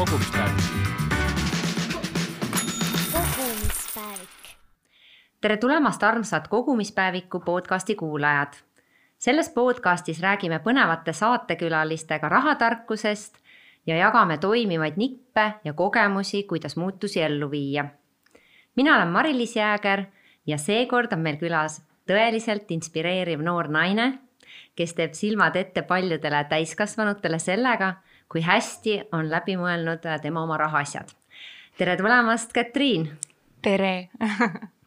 kogumispäevik. kogumispäevik. tere tulemast, armsad kogumispäeviku podcasti kuulajad. selles podcastis räägime põnevate saatekülalistega rahatarkusest ja jagame toimivaid nippe ja kogemusi, kuidas muutusi ellu viia. mina olen Mari-Liis Jääger ja seekord on meil külas tõeliselt inspireeriv noor naine, kes teeb silmad ette paljudele täiskasvanutele sellega, kui hästi on läbi mõelnud tema oma rahaasjad. tere tulemast, Katriin! tere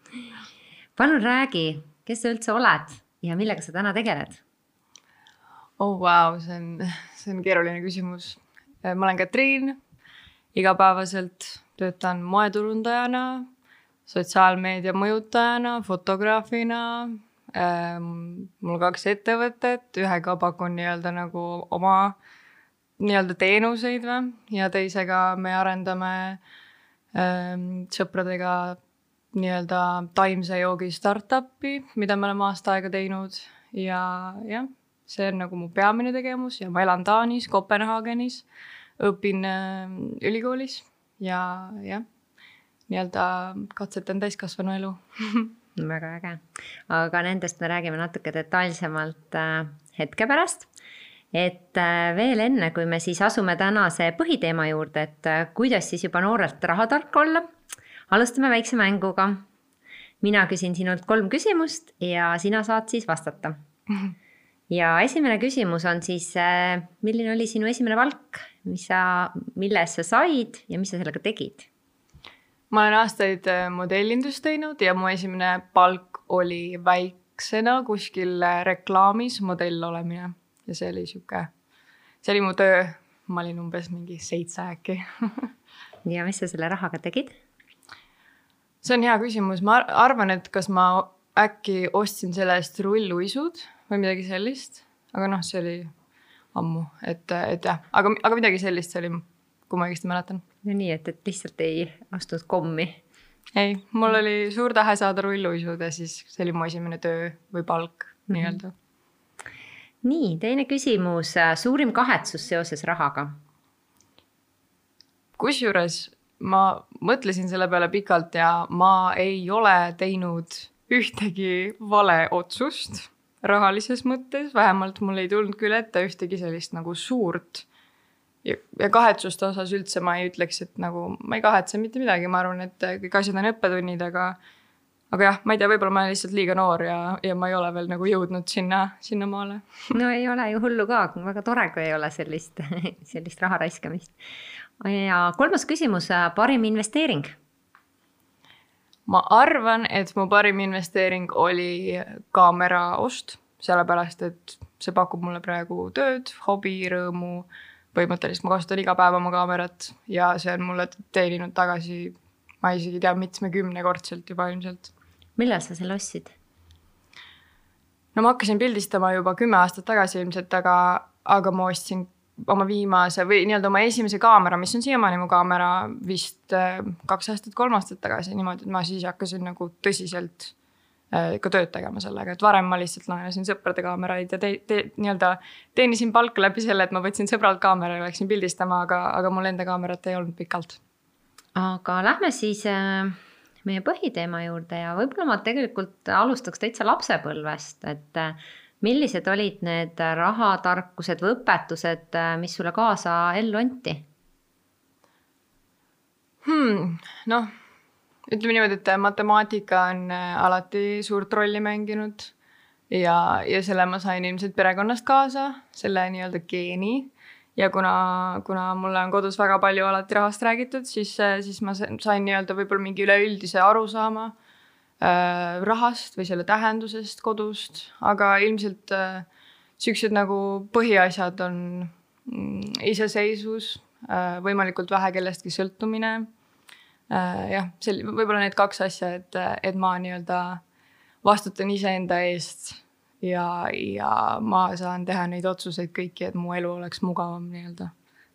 palun räägi, kes sa üldse oled ja millega sa täna tegeled? oh vau wow,, see on, see on keeruline küsimus. ma olen Katriin, igapäevaselt töötan moeturundajana, sotsiaalmeedia mõjutajana, fotograafina ähm,. mul kaks ettevõtet, ühega pakun nii-öelda nagu oma nii-öelda teenuseid või? Ja teisega me arendame ähm, sõpradega nii-öelda taimse joogi startup'i, mida me oleme aasta aega teinud. Ja jah, see on nagu mu peamine tegevus ja ma elan Taanis, Kopenhaagenis, õpin äh, ülikoolis ja jah, nii-öelda katsetan täiskasvanu elu. Väga äge, aga nendest me räägime natuke detailsemalt äh, hetke pärast et äh, veel enne, kui me siis asume tänase põhiteema juurde, et äh, kuidas siis juba noorelt rahatark olla, alustame väikse mänguga. mina küsin sinult kolm küsimust ja sina saad siis vastata. ja esimene küsimus on siis, äh, milline oli sinu esimene palk, mis sa, mille eest sa said ja mis sa sellega tegid? ma olen aastaid modellindust teinud ja mu esimene palk oli väiksena kuskil reklaamis modell olemine ja see oli sihuke, see oli mu töö, ma olin umbes mingi seitse äkki ja mis sa selle rahaga tegid? see on hea küsimus, ma arvan, et kas ma äkki ostsin selle eest rulluisud või midagi sellist, aga noh, see oli ammu, et, et jah, aga, aga midagi sellist see oli, kui ma õigesti mäletan. no nii, et, et lihtsalt ei ostnud kommi? ei, mul oli suur tahe saada rulluisud ja siis see oli mu esimene töö või palk mm -hmm. nii-öelda nii, teine küsimus, suurim kahetsus seoses rahaga? kusjuures ma mõtlesin selle peale pikalt ja ma ei ole teinud ühtegi vale otsust rahalises mõttes, vähemalt mul ei tulnud küll ette ühtegi sellist nagu suurt. ja, ja kahetsuste osas üldse ma ei ütleks, et nagu ma ei kahetse mitte midagi, ma arvan, et kõik asjad on õppetunnid, aga aga jah, ma ei tea, võib-olla ma olen lihtsalt liiga noor ja, ja ma ei ole veel nagu jõudnud sinna, sinnamaale. no ei ole ju hullu ka, väga tore, kui ei ole sellist, sellist raha raiskamist. ja kolmas küsimus, parim investeering? ma arvan, et mu parim investeering oli kaamera ost, sellepärast et see pakub mulle praegu tööd, hobi, rõõmu. põhimõtteliselt ma kasutan iga päev oma kaamerat ja see on mulle teeninud tagasi, ma isegi ei tea, mitmekümnekordselt juba ilmselt millal sa selle ostsid? no ma hakkasin pildistama juba kümme aastat tagasi ilmselt, aga, aga ma ostsin oma viimase või nii-öelda oma esimese kaamera, mis on siiamaani mu kaamera vist äh, kaks aastat, kolm aastat tagasi niimoodi, et ma siis hakkasin nagu tõsiselt äh, ka tööd tegema sellega, et varem ma lihtsalt laenasin sõprade kaameraid ja te, te, nii-öelda teenisin palka läbi selle, et ma võtsin sõbralt kaamera ja läksin pildistama, aga, aga mul enda kaamerat ei olnud pikalt. aga lähme siis äh meie põhiteema juurde ja võib-olla ma tegelikult alustaks täitsa lapsepõlvest, et äh, millised olid need rahatarkused või õpetused, äh, mis sulle kaasa ellu anti hmm,? noh, ütleme niimoodi, et matemaatika on äh, alati suurt rolli mänginud ja, ja selle ma sain ilmselt perekonnast kaasa, selle nii-öelda geeni ja kuna, kuna mulle on kodus väga palju alati rahast räägitud, siis, siis ma sain nii-öelda võib-olla mingi üleüldise arusaama äh, rahast või selle tähendusest kodust, aga ilmselt äh, siuksed nagu põhiasjad on mm, iseseisvus äh,, võimalikult vähe kellestki sõltumine äh,. jah, sel-, võib-olla need kaks asja, et, et ma nii-öelda vastutan iseenda eest ja, ja ma saan teha neid otsuseid kõiki, et mu elu oleks mugavam nii-öelda.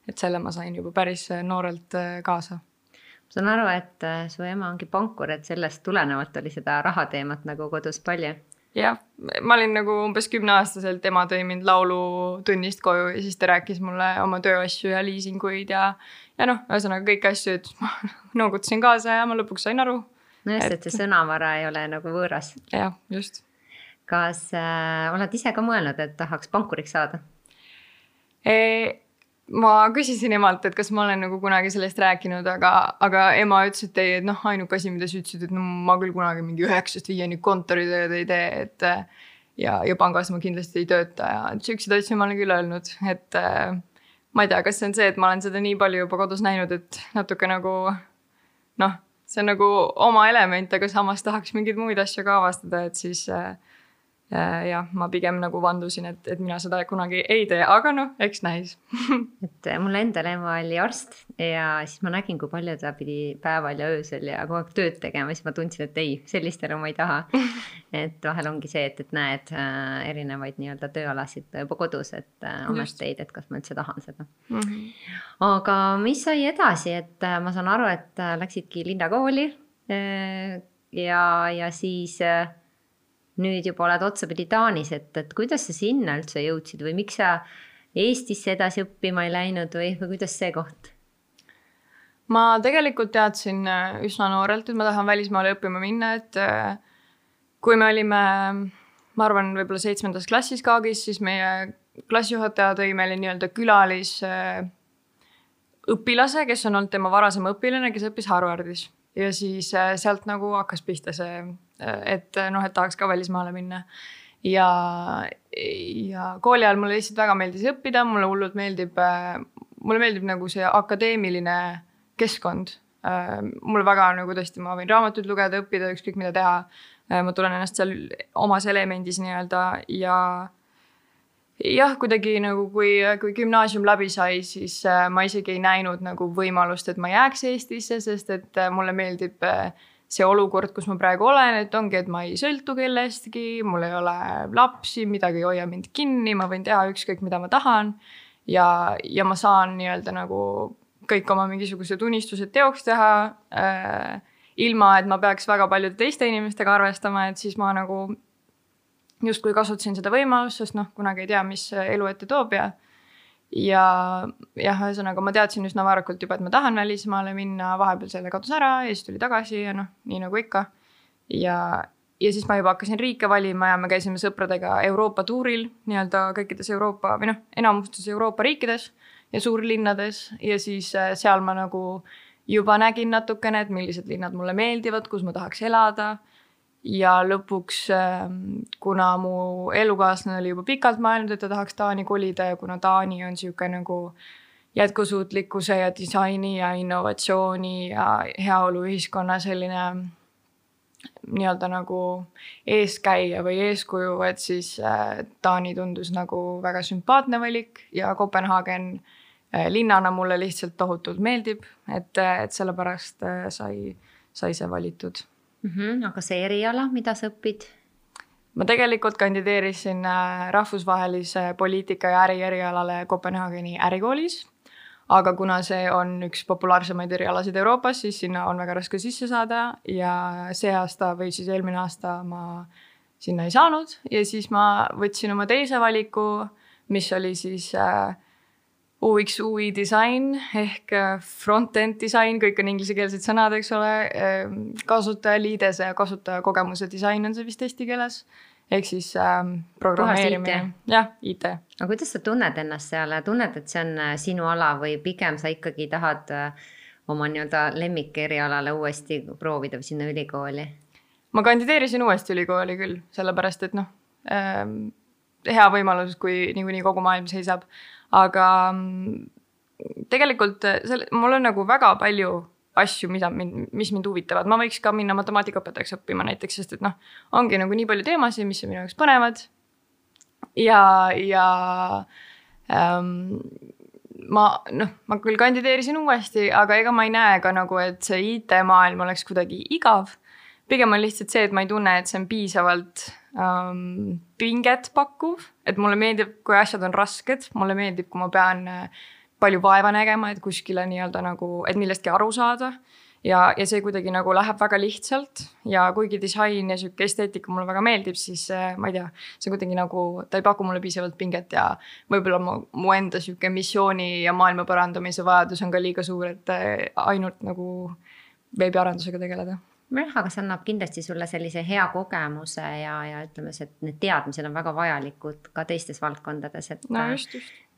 et selle ma sain juba päris noorelt äh, kaasa. ma saan aru, et äh, su ema ongi pankur, et sellest tulenevalt oli seda rahateemat nagu kodus palju. jah, ma olin nagu umbes kümneaastaselt, ema tõi mind laulutunnist koju ja siis ta rääkis mulle oma tööasju ja liisinguid ja, ja noh, ühesõnaga kõiki asju, et ma noogutasin kaasa ja ma lõpuks sain aru. no just, et see sõnavara ei ole nagu võõras. jah, just. Kas äh, oled ise ka mõelnud, et tahaks pankuriks saada e? ma küsisin emalt, et kas ma olen nagu kunagi sellest rääkinud, aga, aga ema ütles, et ei, et noh, ainuke asi, mida sa ütlesid, et no ma küll kunagi mingi üheksast viieni kontoritööd ei tee, et. ja, ja pangas ma kindlasti ei tööta ja siukseid asju ma olen küll öelnud, et ma ei tea, kas see on see, et ma olen seda nii palju juba kodus näinud, et natuke nagu noh, see on nagu oma element, aga samas tahaks mingeid muid asju ka avastada, et siis äh, jah, ma pigem nagu vandusin, et, et mina seda kunagi ei tee, aga noh, eks näis et mul endal ema oli arst ja siis ma nägin, kui palju ta pidi päeval ja öösel ja kogu aeg tööd tegema, siis ma tundsin, et ei, sellist elu ma ei taha. et vahel ongi see, et, et näed äh, erinevaid nii-öelda tööalasid juba kodus, et äh, ameteid, et kas ma üldse tahan seda mm. -hmm. aga mis sai edasi, et äh, ma saan aru, et äh, läksidki linnakooli äh, ja, ja siis äh, nüüd juba oled otsapidi Taanis, et, et kuidas sa sinna üldse jõudsid või miks sa Eestisse edasi õppima ei läinud või, või kuidas see koht? ma tegelikult teadsin äh, üsna noorelt, et ma tahan välismaale õppima minna, et äh, kui me olime, ma arvan, võib-olla seitsmendas klassis Kaagis, siis meie klassijuhataja tõi meile nii-öelda külalis äh, õpilase, kes on olnud tema varasem õpilane, kes õppis Harvardis ja siis sealt nagu hakkas pihta see et noh, et tahaks ka välismaale minna. ja, ja kooli ajal mulle lihtsalt väga meeldis õppida, mulle hullult meeldib, mulle meeldib nagu see akadeemiline keskkond. mulle väga nagu tõesti, ma võin raamatuid lugeda, õppida, ükskõik mida teha. ma tunnen ennast seal omas elemendis nii-öelda ja jah, kuidagi nagu kui, kui gümnaasium läbi sai, siis ma isegi ei näinud nagu võimalust, et ma jääks Eestisse, sest et mulle meeldib äh, see olukord, kus ma praegu olen, et ongi, et ma ei sõltu kellestki, mul ei ole lapsi, midagi ei hoia mind kinni, ma võin teha ükskõik, mida ma tahan. ja, ja ma saan nii-öelda nagu kõik oma mingisugused unistused teoks teha äh,. ilma, et ma peaks väga paljude teiste inimestega arvestama, et siis ma nagu justkui kasutasin seda võimalust, sest noh, kunagi ei tea, mis elu ette toob ja ja jah, ühesõnaga ma teadsin üsna varakult juba, et ma tahan välismaale minna, vahepeal selle kadus ära ja siis tuli tagasi ja noh, nii nagu ikka. ja, ja siis ma juba hakkasin riike valima ja me käisime sõpradega Euroopa tuuril nii-öelda kõikides Euroopa või noh, enamustes Euroopa riikides ja suurlinnades ja siis äh, seal ma nagu juba nägin natukene, et millised linnad mulle meeldivad, kus ma tahaks elada ja lõpuks, ähm, kuna mu elukaaslane oli juba pikalt mõelnud, et ta tahaks Taani kolida ja kuna Taani on sihuke nagu jätkusuutlikkuse ja disaini ja innovatsiooni ja heaoluühiskonna selline nii-öelda nagu eeskäija või eeskuju, et siis äh, Taani tundus nagu väga sümpaatne valik ja Kopenhaagen äh, linnana mulle lihtsalt tohutult meeldib, et, et sellepärast äh, sai, sai see valitud mm. -hmm, aga see eriala, mida sa õpid? ma tegelikult kandideerisin äh, rahvusvahelise poliitika ja äri erialale Kopenhaageni ärikoolis. aga kuna see on üks populaarsemaid erialasid Euroopas, siis sinna on väga raske sisse saada ja see aasta või siis eelmine aasta ma sinna ei saanud ja siis ma võtsin oma teise valiku, mis oli siis äh, UX, UI disain ehk äh, front-end disain, kõik on inglisekeelsed sõnad, eks ole. Ähm, kasutajaliidese ja kasutajakogemuse disain on see vist eesti keeles. ehk siis ähm, programmeerimine, jah, IT. aga kuidas sa tunned ennast seal, tunned, et see on äh, sinu ala või pigem sa ikkagi tahad äh, oma nii-öelda lemmikerialale uuesti proovida või sinna ülikooli? ma kandideerisin uuesti ülikooli küll, sellepärast et noh ähm,, hea võimalus, kui niikuinii kogu maailm seisab aga mm, tegelikult äh, selle, mul on nagu väga palju asju, mida mind, mis mind huvitavad, ma võiks ka minna matemaatikaõpetajaks õppima näiteks, sest et noh, ongi nagu nii palju teemasid, mis on minu jaoks põnevad. ja, ja ähm, ma noh, ma küll kandideerisin uuesti, aga ega ma ei näe ka nagu, et see IT-maailm oleks kuidagi igav. pigem on lihtsalt see, et ma ei tunne, et see on piisavalt ähm, pinget pakkuv, et mulle meeldib, kui asjad on rasked, mulle meeldib, kui ma pean äh, palju vaeva nägema, et kuskile nii-öelda nagu, et millestki aru saada. ja, ja see kuidagi nagu läheb väga lihtsalt ja kuigi disain ja sihuke esteetika mulle väga meeldib, siis äh, ma ei tea, see kuidagi nagu, ta ei paku mulle piisavalt pinget ja võib-olla mu, mu enda sihuke missiooni ja maailma parandamise vajadus on ka liiga suur, et äh, ainult nagu veebiarendusega tegeleda jah, aga see annab kindlasti sulle sellise hea kogemuse ja, ja ütleme, see, et need teadmised on väga vajalikud ka teistes valdkondades, et. no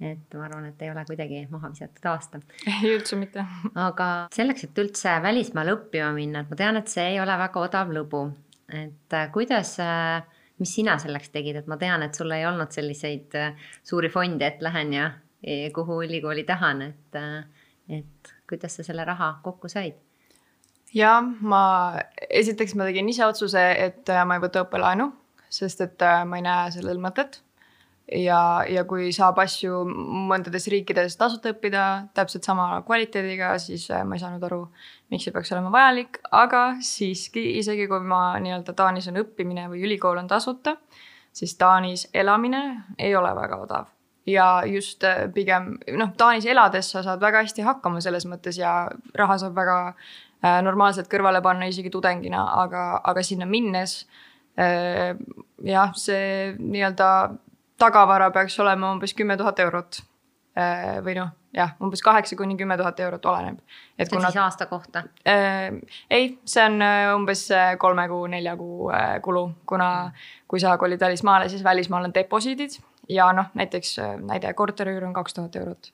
et ma arvan, et ei ole kuidagi maha visatud aasta. ei, üldse mitte. aga selleks, et üldse välismaale õppima minna, et ma tean, et see ei ole väga odav lõbu. et äh, kuidas, äh, mis sina selleks tegid, et ma tean, et sul ei olnud selliseid äh, suuri fonde, et lähen ja kuhu ülikooli tahan, et, et kuidas sa selle raha kokku said ja ma, esiteks ma tegin ise otsuse, et äh, ma ei võta õppelaenu, sest et äh, ma ei näe sellel mõtet. ja, ja kui saab asju mõndades riikides tasuta õppida täpselt sama kvaliteediga, siis äh, ma ei saanud aru, miks see peaks olema vajalik, aga siiski isegi kui ma nii-öelda Taanis on õppimine või ülikool on tasuta, siis Taanis elamine ei ole väga odav ja just pigem noh, Taanis elades sa saad väga hästi hakkama selles mõttes ja raha saab väga normaalselt kõrvale panna isegi tudengina, aga, aga sinna minnes äh, jah, see nii-öelda tagavara peaks olema umbes kümme tuhat eurot. Äh, või noh, jah, umbes kaheksa kuni kümme tuhat eurot oleneb. see on kuna... siis aasta kohta äh,? ei, see on umbes kolme kuu, nelja kuu kulu, kuna kui sa kolid välismaale, siis välismaal on deposiidid ja noh, näiteks näide korteriüür on kaks tuhat eurot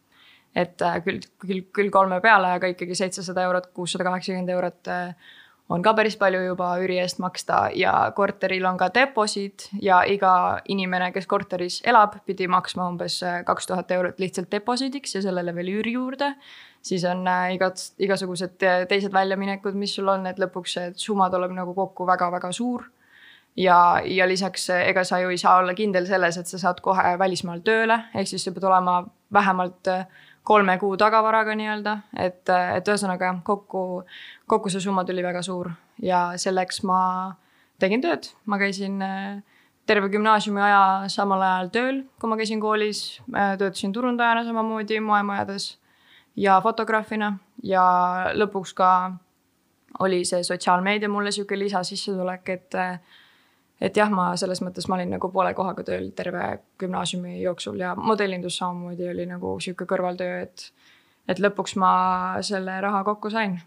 et äh, küll, küll, küll kolme peale, aga ikkagi seitsesada eurot, kuussada kaheksakümmend eurot äh, on ka päris palju juba üüri eest maksta ja korteril on ka deposiit ja iga inimene, kes korteris elab, pidi maksma umbes äh, kaks tuhat eurot lihtsalt deposiidiks ja sellele veel üüri juurde. siis on igat, igasugused teised väljaminekud, mis sul on, et lõpuks see summa tuleb nagu kokku väga-väga suur ja, ja lisaks ega sa ju ei saa olla kindel selles, et sa saad kohe välismaal tööle, ehk siis sa pead olema vähemalt kolme kuu tagavaraga nii-öelda, et, et ühesõnaga kokku, kokku see summa tuli väga suur. Ja selleks ma tegin tööd, ma käisin äh, terve gümnaasiumi aja samal ajal tööl, kui ma käisin koolis, äh, töötasin turundajana samamoodi moemajades ja fotograafina. Ja lõpuks ka oli see sotsiaalmeedia mulle sihuke lisasissetulek, et et jah, ma selles mõttes ma olin nagu poole kohaga tööl terve gümnaasiumi jooksul ja modellindus samamoodi oli nagu sihuke kõrvaltöö, et, et lõpuks ma selle raha kokku sain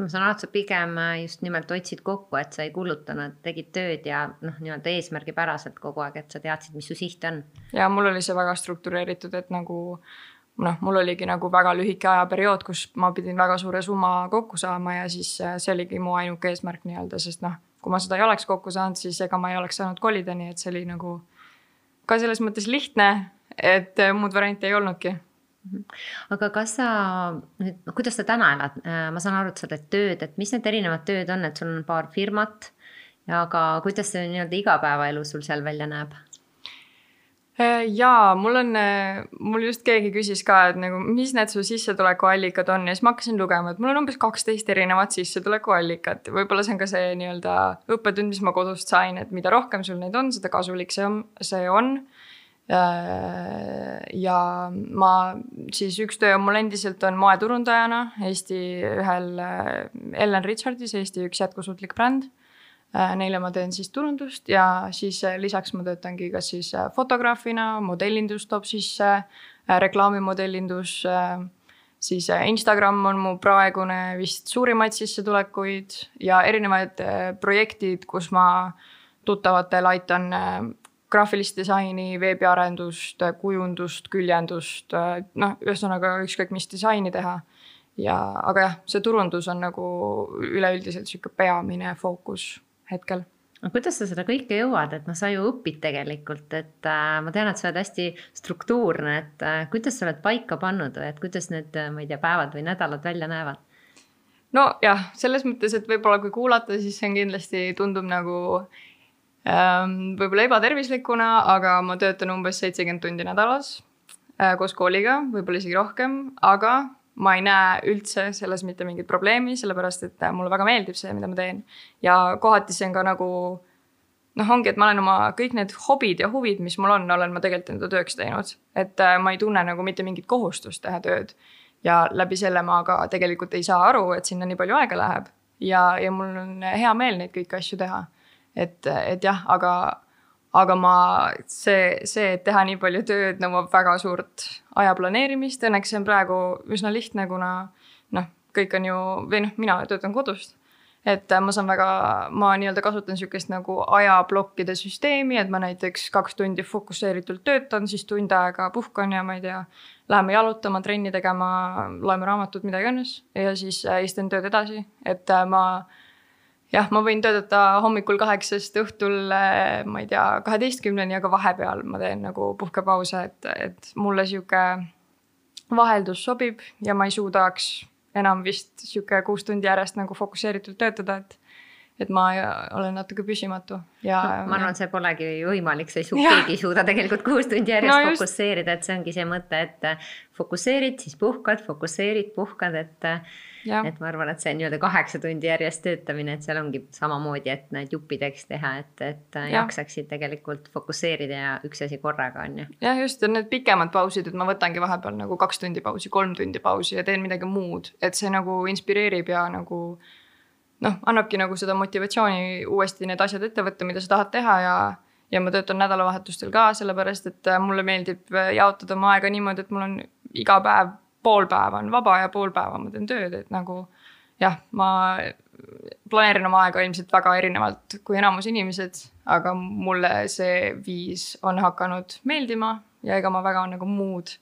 ma saan aru, et sa pigem just nimelt otsid kokku, et sa ei kulutanud, tegid tööd ja noh, nii-öelda eesmärgipäraselt kogu aeg, et sa teadsid, mis su siht on. ja mul oli see väga struktureeritud, et nagu noh, mul oligi nagu väga lühike ajaperiood, kus ma pidin väga suure summa kokku saama ja siis äh, see oligi mu ainuke eesmärk nii-öelda, sest noh kui ma seda ei oleks kokku saanud, siis ega ma ei oleks saanud kolida, nii et see oli nagu ka selles mõttes lihtne, et äh, muud varianti ei olnudki aga kas sa nüüd, kuidas sa täna elad, äh, ma saan aru, et sa teed tööd, et mis need erinevad tööd on, et sul on paar firmat. aga kuidas see nii-öelda igapäevaelu sul seal välja näeb? Äh, jaa, mul on, äh, mul just keegi küsis ka, et nagu, mis need su sissetulekuallikad on ja siis ma hakkasin lugema, et mul on umbes kaksteist erinevat sissetulekuallikat. võib-olla see on ka see nii-öelda õppetund, mis ma kodust sain, et mida rohkem sul neid on, seda kasulik see on, see on. Äh, ja ma siis üks töö on mul endiselt on moeturundajana Eesti ühel Ellen Richardis, Eesti üks jätkusuutlik bränd neile ma teen siis turundust ja siis äh, lisaks ma töötangi kas siis äh, fotograafina, modellindus toob sisse, reklaamimodellindus, siis Instagram on mu praegune vist suurimaid sissetulekuid ja erinevad projektid, kus ma tuttavatel aitan graafilist disaini, veebiarendust, kujundust, küljendust, noh, ühesõnaga ükskõik mis disaini teha. ja, aga jah, see turundus on nagu üleüldiselt sihuke peamine fookus hetkel aga kuidas sa seda kõike jõuad, et noh, sa ju õpid tegelikult, et äh, ma tean, et sa oled hästi struktuurne, et äh, kuidas sa oled paika pannud või et kuidas need, äh, ma ei tea, päevad või nädalad välja näevad? nojah, selles mõttes, et võib-olla kui kuulata, siis see on kindlasti tundub nagu ähm, võib-olla ebatervislikuna, aga ma töötan umbes seitsekümmend tundi nädalas äh, koos kooliga, võib-olla isegi rohkem, aga ma ei näe üldse selles mitte mingit probleemi, sellepärast et mulle väga meeldib see, mida ma teen. ja kohati see on ka nagu noh, ongi, et ma olen oma kõik need hobid ja huvid, mis mul on, olen ma tegelikult enda tööks teinud. et äh, ma ei tunne nagu mitte mingit kohustust teha tööd. ja läbi selle ma ka tegelikult ei saa aru, et sinna nii palju aega läheb ja, ja mul on hea meel neid kõiki asju teha. et, et jah, aga, aga ma, see, see, et teha nii palju tööd, nõuab väga suurt aja planeerimist, õnneks see on praegu üsna lihtne, kuna noh, kõik on ju, või noh, mina töötan kodust et äh, ma saan väga, ma nii-öelda kasutan sihukest nagu ajaplokkide süsteemi, et ma näiteks kaks tundi fokusseeritult töötan, siis tund aega puhkan ja ma ei tea. Läheme jalutama, trenni tegema, loeme raamatut, mida iganes ja siis äh, siis teen tööd edasi, et äh, ma. Jah, ma võin töötada hommikul kaheksast õhtul, ma ei tea, kaheteistkümneni, aga vahepeal ma teen nagu puhkepause, et, et mulle sihuke vaheldus sobib ja ma ei suudaks enam vist sihuke kuus tundi järjest nagu fokusseeritult töötada, et et ma olen natuke püsimatu ja no,. ma arvan, see polegi võimalik, sa ei suuda, keegi ei suuda tegelikult kuus tundi järjest no, fokusseerida, et see ongi see mõte, et fokusseerid, siis puhkad, fokusseerid, puhkad, et et ma arvan, et see nii-öelda kaheksa tundi järjest töötamine, et seal ongi samamoodi, et need juppideks teha, et, et ja. jaksaksid tegelikult fokusseerida ja üks asi korraga on ju. jah, just ja need pikemad pausid, et ma võtangi vahepeal nagu kaks tundi pausi, kolm tundi pausi ja teen midagi muud, et see nagu inspireerib ja nagu noh, annabki nagu seda motivatsiooni uuesti need asjad ette võtta, mida sa tahad teha ja ja ma töötan nädalavahetustel ka, sellepärast et mulle meeldib jaotada oma aega niimoodi, et mul on iga päev pool päeva on vaba ja pool päeva ma teen tööd, et nagu jah, ma planeerin oma aega ilmselt väga erinevalt kui enamus inimesed, aga mulle see viis on hakanud meeldima ja ega ma väga nagu muud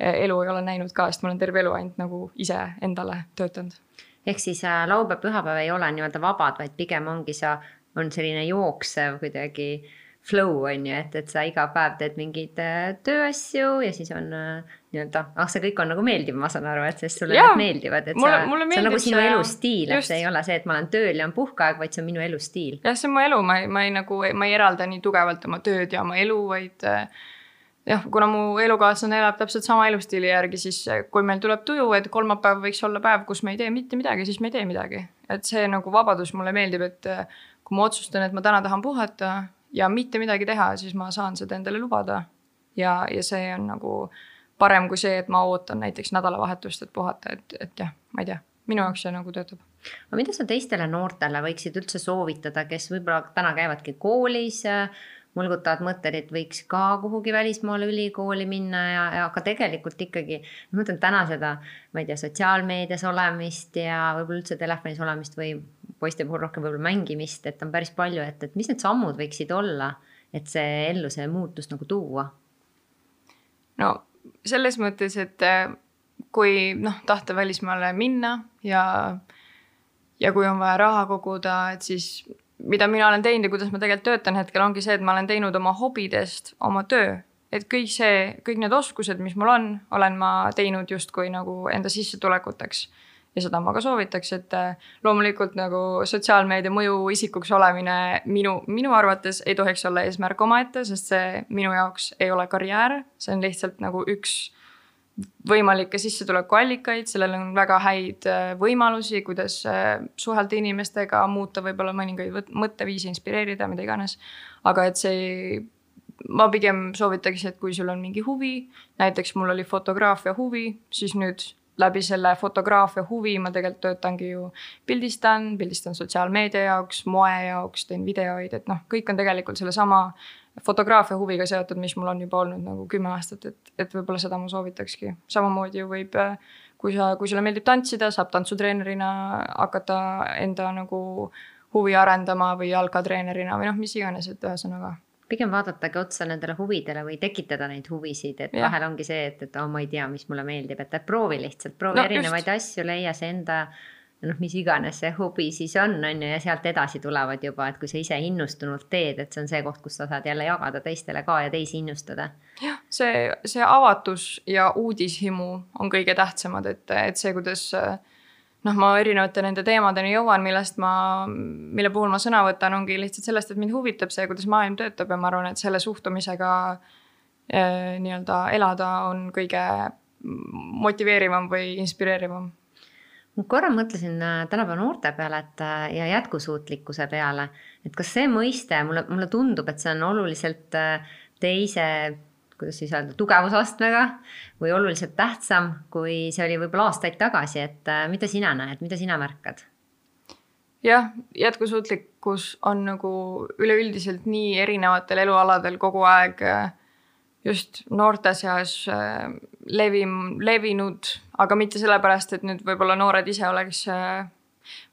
elu ei ole näinud ka, sest ma olen terve elu ainult nagu iseendale töötanud. ehk siis äh, laupäev, pühapäev ei ole nii-öelda vabad, vaid pigem ongi sa, on selline jooksev kuidagi flow on ju, et, et sa iga päev teed mingeid äh, tööasju ja siis on äh, nii-öelda, ah see kõik on nagu meeldiv, ma saan aru, et sest sulle Jaa, need meeldivad, et mulle, sa, see on nagu sinu elustiil, et see ei ole see, et ma olen tööl ja on puhkeaeg, vaid see on minu elustiil. jah, see on mu elu, ma ei, ma ei nagu, ma ei eralda nii tugevalt oma tööd ja oma elu, vaid äh, jah, kuna mu elukaaslane elab täpselt sama elustiili järgi, siis kui meil tuleb tuju, et kolmapäev võiks olla päev, kus me ei tee mitte midagi, siis me ei tee midagi. et see nagu vabadus mulle meeldib, et kui ma otsustan, et ma täna tahan puhata ja mitte midagi teha, siis ma saan seda endale lubada. ja, ja see on nagu parem kui see, et ma ootan näiteks nädalavahetust, et puhata, et, et jah, ma ei tea, minu jaoks see nagu töötab. aga mida sa teistele noortele võiksid üldse soovitada, kes võib-olla täna käivadki koolis mulgutavad mõtted, et võiks ka kuhugi välismaale ülikooli minna ja, ja aga tegelikult ikkagi. ma mõtlen täna seda, ma ei tea, sotsiaalmeedias olemist ja võib-olla üldse telefonis olemist või poiste puhul rohkem võib-olla mängimist, et on päris palju, et, et mis need sammud võiksid olla, et see ellu see muutus nagu tuua? no selles mõttes, et äh, kui noh, tahta välismaale minna ja, ja kui on vaja raha koguda, et siis mida mina olen teinud ja kuidas ma tegelikult töötan hetkel, ongi see, et ma olen teinud oma hobidest oma töö. et kõik see, kõik need oskused, mis mul on, olen ma teinud justkui nagu enda sissetulekuteks ja seda ma ka soovitaks, et äh, loomulikult nagu sotsiaalmeedia mõju isikuks olemine minu, minu arvates ei tohiks olla eesmärk omaette, sest see minu jaoks ei ole karjäär, see on lihtsalt nagu üks võimalikke sissetulekuallikaid, sellel on väga häid äh, võimalusi, kuidas äh, suhelda inimestega, muuta võib-olla mõningaid mõtteviise, inspireerida, mida iganes. aga et see, ma pigem soovitaks, et kui sul on mingi huvi, näiteks mul oli fotograafia huvi, siis nüüd läbi selle fotograafia huvi ma tegelikult töötangi ju, pildistan, pildistan sotsiaalmeedia jaoks, moe jaoks, teen videoid, et noh, kõik on tegelikult sellesama fotograafia huviga seotud, mis mul on juba olnud nagu kümme aastat, et, et võib-olla seda ma soovitakski. samamoodi ju võib, kui sa, kui sulle meeldib tantsida, saab tantsutreenerina hakata enda nagu huvi arendama või jalkatreenerina või noh, mis iganes, et ühesõnaga pigem vaadatagi otsa nendele huvidele või tekitada neid huvisid, et ja. vahel ongi see, et, et oh, ma ei tea, mis mulle meeldib, et proovi lihtsalt, proovi no, erinevaid just. asju, leia see enda noh, mis iganes see hobi siis on, on ju, ja sealt edasi tulevad juba, et kui sa ise innustunult teed, et see on see koht, kus sa saad jälle jagada teistele ka ja teisi innustada. jah, see, see avatus ja uudishimu on kõige tähtsamad, et, et see, kuidas äh, noh, ma erinevate nende teemadeni jõuan, millest ma, mille puhul ma sõna võtan, ongi lihtsalt sellest, et mind huvitab see, kuidas maailm töötab ja ma arvan, et selle suhtumisega eh, nii-öelda elada on kõige motiveerivam või inspireerivam. ma korra mõtlesin äh, tänapäeva noorte peale, et äh, ja jätkusuutlikkuse peale, et kas see mõiste mulle, mulle tundub, et see on oluliselt äh, teise kuidas siis öelda, tugevusastmega või oluliselt tähtsam, kui see oli võib-olla aastaid tagasi, et äh, mida sina näed, mida sina märkad? jah, jätkusuutlikkus on nagu üleüldiselt nii erinevatel elualadel kogu aeg äh, just noorte seas äh, levim, levinud, aga mitte sellepärast, et nüüd võib-olla noored ise oleks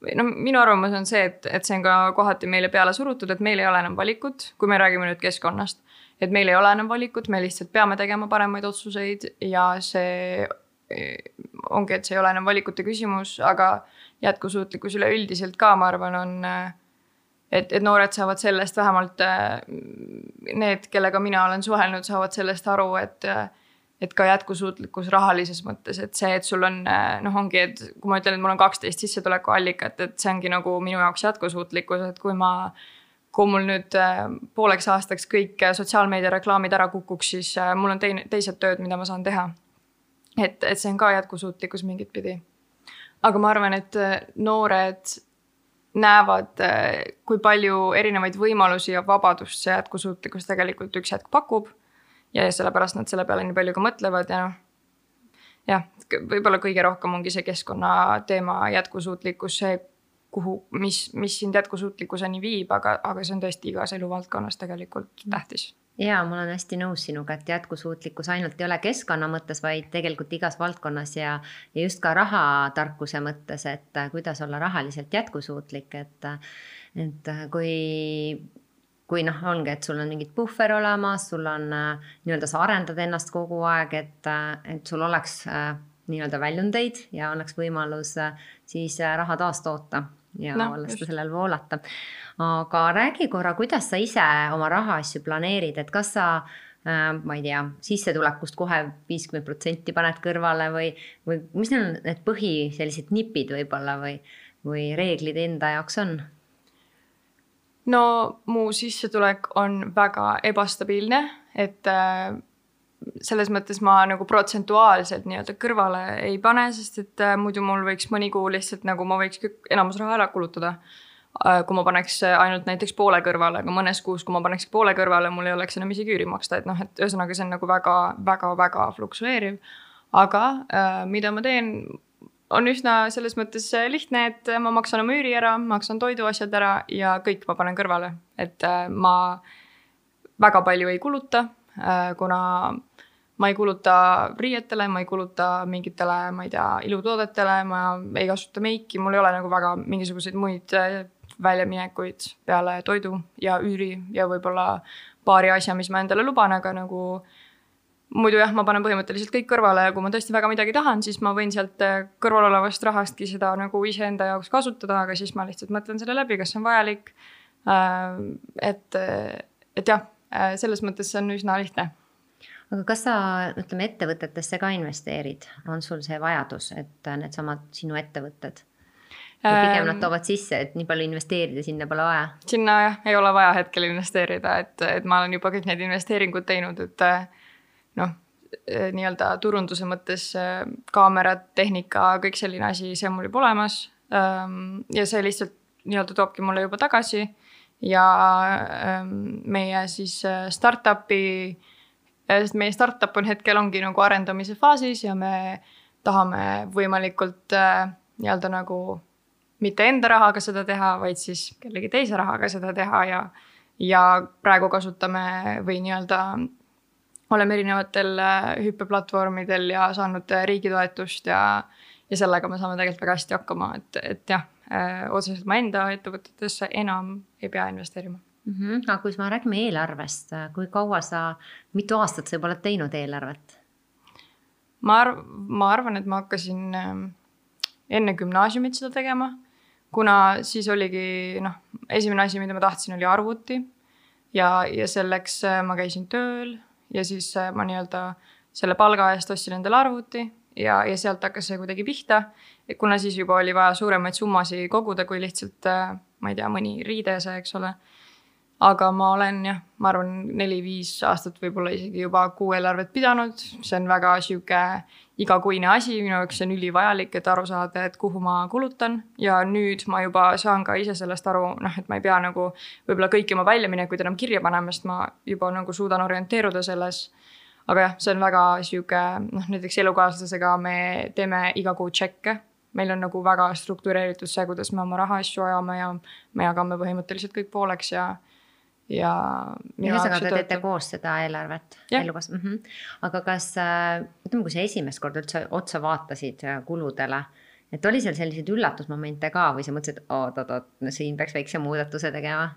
või no minu arvamus on see, et, et see on ka kohati meile peale surutud, et meil ei ole enam valikut, kui me räägime nüüd keskkonnast et meil ei ole enam valikut, me lihtsalt peame tegema paremaid otsuseid ja see eh, ongi, et see ei ole enam valikute küsimus, aga jätkusuutlikkus üleüldiselt ka, ma arvan, on eh, et, et noored saavad sellest vähemalt, eh, need, kellega mina olen suhelnud, saavad sellest aru, et et ka jätkusuutlikkus rahalises mõttes, et see, et sul on noh, ongi, et kui ma ütlen, et mul on kaksteist sissetulekuallikat, et see ongi nagu minu jaoks jätkusuutlikkus, et kui ma äh, kui mul nüüd äh, pooleks aastaks kõik äh, sotsiaalmeedia reklaamid ära kukuks, siis äh, mul on teine, teised tööd, mida ma saan teha. et, et see on ka jätkusuutlikkus mingit pidi. aga ma arvan, et noored näevad, kui palju erinevaid võimalusi ja vabadust see jätkusuutlikkus tegelikult üks hetk pakub. ja sellepärast nad selle peale nii palju ka mõtlevad ja noh jah, võib-olla kõige rohkem ongi see keskkonnateema jätkusuutlikkus, see kuhu, mis, mis sind jätkusuutlikkuseni viib, aga, aga see on tõesti igas eluvaldkonnas tegelikult tähtis. Ja ma olen hästi nõus sinuga, et jätkusuutlikkus ainult ei ole keskkonna mõttes, vaid tegelikult igas valdkonnas ja, ja just ka rahatarkuse mõttes, et kuidas olla rahaliselt jätkusuutlik, et, et kui kui noh, ongi, et sul on mingid puhver olemas, sul on nii-öelda, sa arendad ennast kogu aeg, et, et sul oleks nii-öelda väljundeid ja oleks võimalus siis raha taastoota ja no, lasta sellel voolata. aga räägi korra, kuidas sa ise oma rahaasju planeerid, et kas sa äh, ma ei tea, sissetulekust kohe viiskümmend protsenti paned kõrvale või, või mis on need põhi sellised nipid võib-olla või, või reeglid enda jaoks on? no mu sissetulek on väga ebastabiilne, et äh, selles mõttes ma nagu protsentuaalselt nii-öelda kõrvale ei pane, sest et äh, muidu mul võiks mõni kuu lihtsalt nagu ma võiks enamus raha ära kulutada äh,. kui ma paneks ainult näiteks poole kõrvale, aga mõnes kuus, kui ma paneks poole kõrvale, mul ei oleks enam isegi üüri maksta, et noh, et ühesõnaga see on nagu väga-väga-väga fluksueeriv. aga äh, mida ma teen, on üsna selles mõttes lihtne, et ma maksan oma üüri ära, maksan toiduasjad ära ja kõik ma panen kõrvale, et äh, ma väga palju ei kuluta Äh, kuna ma ei kuluta riietele, ma ei kuluta mingitele, ma ei tea, ilutoodetele, ma ei kasuta meiki, mul ei ole nagu väga mingisuguseid muid äh, väljaminekuid peale toidu ja üüri ja võib-olla paari asja, mis ma endale luban, aga nagu muidu jah, ma panen põhimõtteliselt kõik kõrvale ja kui ma tõesti väga midagi tahan, siis ma võin sealt äh, kõrval olevast rahastki seda nagu iseenda jaoks kasutada, aga siis ma lihtsalt mõtlen selle läbi, kas see on vajalik. et, et jah Äh, selles mõttes see on üsna lihtne. Aga kas sa, ütleme, ettevõtetesse ka investeerid, on sul see vajadus, et needsamad sinu ettevõtted? või pigem nad ähm, toovad sisse, et nii palju investeerida sinna pole vaja? sinna jah, ei ole vaja hetkel investeerida, et, et ma olen juba kõik need investeeringud teinud, et äh, noh, äh, nii-öelda turunduse mõttes kaamerad, tehnika, kõik selline asi, see on mul juba olemas. Ähm, ja see lihtsalt nii-öelda toobki mulle juba tagasi ja ähm, meie siis äh, startup'i, äh, sest meie startup on hetkel ongi nagu arendamise faasis ja me tahame võimalikult äh, nii-öelda nagu mitte enda rahaga seda teha, vaid siis kellegi teise rahaga seda teha ja, ja praegu kasutame või nii-öelda oleme erinevatel hüppeplatvormidel ja saanud riigi toetust ja, ja sellega me saame tegelikult väga hästi hakkama, et, et jah äh, otseselt ma enda ettevõtetesse enam ei pea investeerima mm. -hmm. aga kui me räägime eelarvest, kui kaua sa, mitu aastat sa juba oled teinud eelarvet? ma arv-, ma arvan, et ma hakkasin äh, enne gümnaasiumit seda tegema, kuna siis oligi noh, esimene asi, mida ma tahtsin, oli arvuti. ja, ja selleks äh, ma käisin tööl ja siis äh, ma nii-öelda selle palga eest ostsin endale arvuti ja, ja sealt hakkas see kuidagi pihta. kuna siis juba oli vaja suuremaid summasid koguda, kui lihtsalt äh, ma ei tea, mõni riidese, eks ole. Aga ma olen jah, ma arvan, neli-viis aastat võib-olla isegi juba kuueelarvet pidanud, see on väga sihuke igakuine asi, minu jaoks see on ülivajalik, et aru saada, et kuhu ma kulutan. Ja nüüd ma juba saan ka ise sellest aru, noh, et ma ei pea nagu võib-olla kõiki oma väljaminekuid enam kirja panema, sest ma juba nagu suudan orienteeruda selles. Aga jah, see on väga sihuke noh, näiteks elukaaslasega me teeme iga kuu tšekke. meil on nagu väga struktureeritud see, kuidas me oma rahaasju ajame ja me jagame põhimõtteliselt kõik pooleks ja ja. ühesõnaga, te teete koos seda eelarvet elukaas- mm. -hmm. aga kas, äh, ütleme, kui sa esimest korda üldse otsa vaatasid äh, kuludele, et oli seal selliseid üllatusmomente ka või sa mõtlesid, et oot-oot-oot, siin peaks väikse muudatuse tegema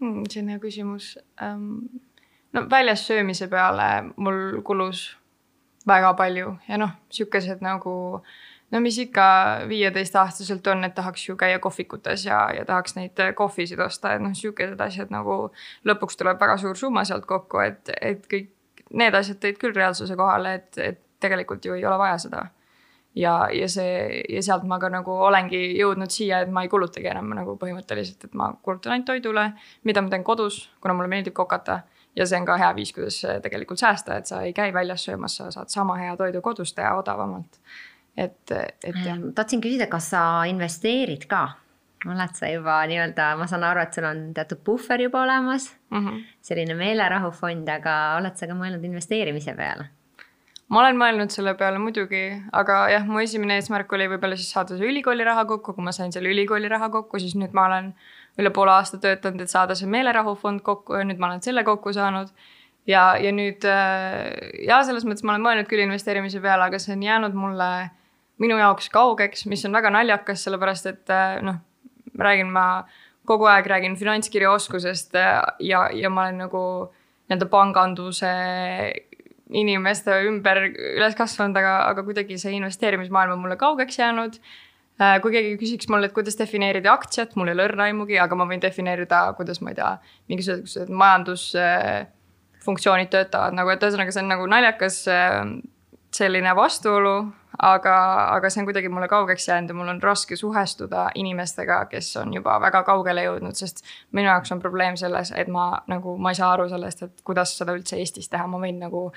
hmm,? see on hea küsimus um,. no väljas söömise peale mul kulus väga palju ja noh, sihukesed nagu no mis ikka viieteistaastaselt on, et tahaks ju käia kohvikutes ja, ja tahaks neid kohvisid osta, et noh, sihukesed asjad nagu lõpuks tuleb väga suur summa sealt kokku, et, et kõik need asjad tõid küll reaalsuse kohale, et, et tegelikult ju ei ole vaja seda ja, ja see ja sealt ma ka nagu olengi jõudnud siia, et ma ei kulutagi enam nagu põhimõtteliselt, et ma kulutan ainult toidule, mida ma teen kodus, kuna mulle meeldib kokata. ja see on ka hea viis, kuidas tegelikult säästa, et sa ei käi väljas söömas, sa saad sama hea toidu kodus teha odavamalt. Et, et jah. tahtsin küsida, kas sa investeerid ka? oled sa juba nii-öelda, ma saan aru, et sul on teatud puhver juba olemas mm, -hmm. selline meelerahufond, aga oled sa ka mõelnud investeerimise peale? ma olen mõelnud selle peale muidugi, aga jah, mu esimene eesmärk oli võib-olla siis saada see ülikooli raha kokku, kui ma sain selle ülikooli raha kokku, siis nüüd ma olen üle poole aasta töötanud, et saada see meelerahufond kokku ja nüüd ma olen selle kokku saanud. ja, ja nüüd ja selles mõttes ma olen mõelnud küll investeerimise peale, aga see on jäänud mulle minu jaoks kaugeks, mis on väga naljakas, sellepärast et noh, räägin ma kogu aeg räägin finantskirjaoskusest ja, ja ma olen nagu nii-öelda panganduse inimeste ümber üles kasvanud, aga, aga kuidagi see investeerimismaailm on mulle kaugeks jäänud. Äh, kui keegi küsiks mul, et kuidas defineerida aktsiat, mul ei ole õrna aimugi, aga ma võin defineerida, kuidas ma ei tea, mingisugused majandusfunktsioonid töötavad nagu, et ühesõnaga, see on nagu naljakas äh, selline vastuolu, aga, aga see on kuidagi mulle kaugeks jäänud ja mul on raske suhestuda inimestega, kes on juba väga kaugele jõudnud, sest minu jaoks on probleem selles, et ma nagu, ma ei saa aru sellest, et kuidas seda üldse Eestis teha, ma võin nagu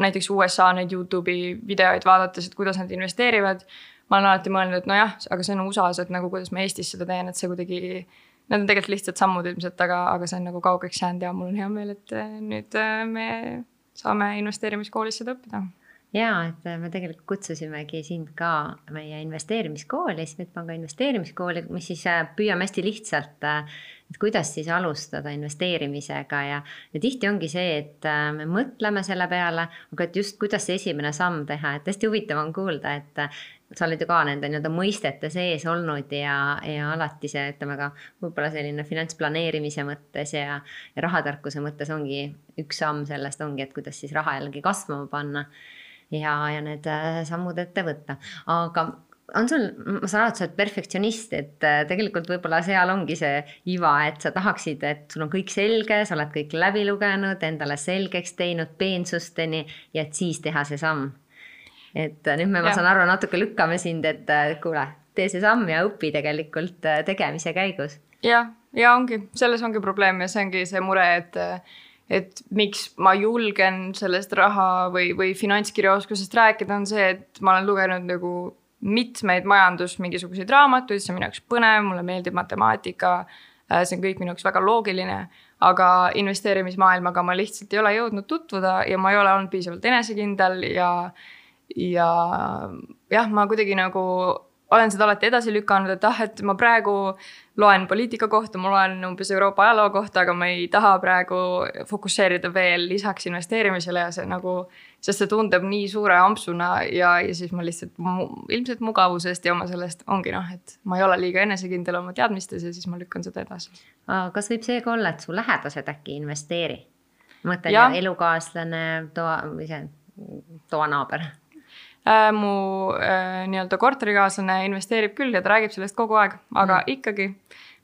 näiteks USA neid Youtube'i videoid vaadates, et kuidas nad investeerivad. ma olen alati mõelnud, et nojah, aga see on USA-s, et nagu kuidas ma Eestis seda teen, et see kuidagi. Need on tegelikult lihtsad sammud ilmselt, aga, aga see on nagu kaugeks jäänud ja mul on hea meel, et nüüd me saame investeerimiskoolis seda õppida ja et me tegelikult kutsusimegi sind ka meie investeerimiskooli, Swedbanka investeerimiskooli, mis siis äh, püüame hästi lihtsalt, äh, et kuidas siis alustada investeerimisega ja, ja tihti ongi see, et äh, me mõtleme selle peale, aga et just kuidas see esimene samm teha, et hästi huvitav on kuulda, et sa oled ju ka nende nii-öelda mõistete sees olnud ja, ja alati see, ütleme ka võib-olla selline finantsplaneerimise mõttes ja, ja rahatarkuse mõttes ongi üks samm sellest ongi, et kuidas siis raha jällegi kasvama panna ja, ja need äh, sammud ette võtta, aga on sul, ma saan aru, et sa oled perfektsionist, et äh, tegelikult võib-olla seal ongi see iva, et sa tahaksid, et sul on kõik selge, sa oled kõik läbi lugenud, endale selgeks teinud peensusteni ja et siis teha see samm. et äh, nüüd me, ma saan aru, natuke lükkame sind, et kuule, tee see samm ja õpi tegelikult tegemise käigus. jah, ja ongi, selles ongi probleem ja see ongi see mure, et et miks ma julgen sellest raha või, või finantskirjaoskusest rääkida, on see, et ma olen lugenud nagu mitmeid majandus mingisuguseid raamatuid, see on minu jaoks põnev, mulle meeldib matemaatika. Äh, see on kõik minu jaoks väga loogiline, aga investeerimismaailmaga ma lihtsalt ei ole jõudnud tutvuda ja ma ei ole olnud piisavalt enesekindel ja, ja jah, ma kuidagi nagu olen seda alati edasi lükanud, et ah, et ma praegu loen poliitika kohta, ma loen umbes Euroopa ajaloo kohta, aga ma ei taha praegu fokusseerida veel lisaks investeerimisele ja see nagu, sest see tundub nii suure ampsuna ja, ja siis ma lihtsalt mu, ilmselt mugavusest ja oma sellest ongi noh, et ma ei ole liiga enesekindel oma teadmistes ja siis ma lükkan seda edasi. kas võib see ka olla, et su lähedased äkki investeeri? mõtlen elukaaslane, toa või see toanaaber. Mu äh, nii-öelda korterikaaslane investeerib küll ja ta räägib sellest kogu aeg, aga mm. ikkagi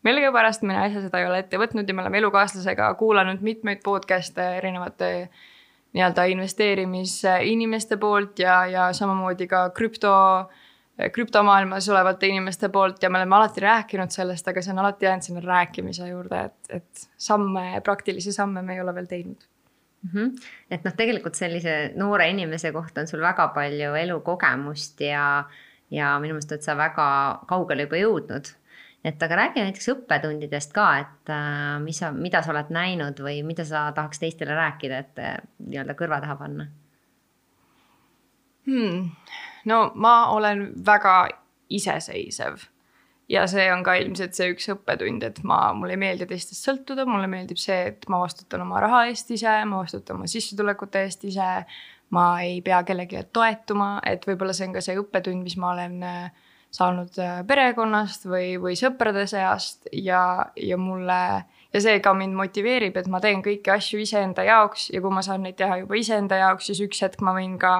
millegipärast mina ise seda ei ole ette võtnud ja me oleme elukaaslasega kuulanud mitmeid podcast'e erinevate nii-öelda investeerimisinimeste poolt ja, ja samamoodi ka krüpto, krüptomaailmas olevate inimeste poolt ja me oleme alati rääkinud sellest, aga see on alati jäänud sinna rääkimise juurde, et, et samme, praktilisi samme me ei ole veel teinud mm. -hmm. et noh, tegelikult sellise noore inimese kohta on sul väga palju elukogemust ja, ja minu meelest oled sa väga kaugele juba jõudnud. et aga räägi näiteks õppetundidest ka, et äh, mis sa, mida sa oled näinud või mida sa tahaks teistele rääkida, et äh, nii-öelda kõrva taha panna hmm.? no ma olen väga iseseisev ja see on ka ilmselt see üks õppetund, et ma, mulle ei meeldi teistest sõltuda, mulle meeldib see, et ma vastutan oma raha eest ise, ma vastutan oma sissetulekute eest ise. ma ei pea kellelegi toetuma, et võib-olla see on ka see õppetund, mis ma olen äh, saanud äh, perekonnast või, või sõprade seast ja, ja mulle ja see ka mind motiveerib, et ma teen kõiki asju iseenda jaoks ja kui ma saan neid teha juba iseenda jaoks, siis üks hetk ma võin ka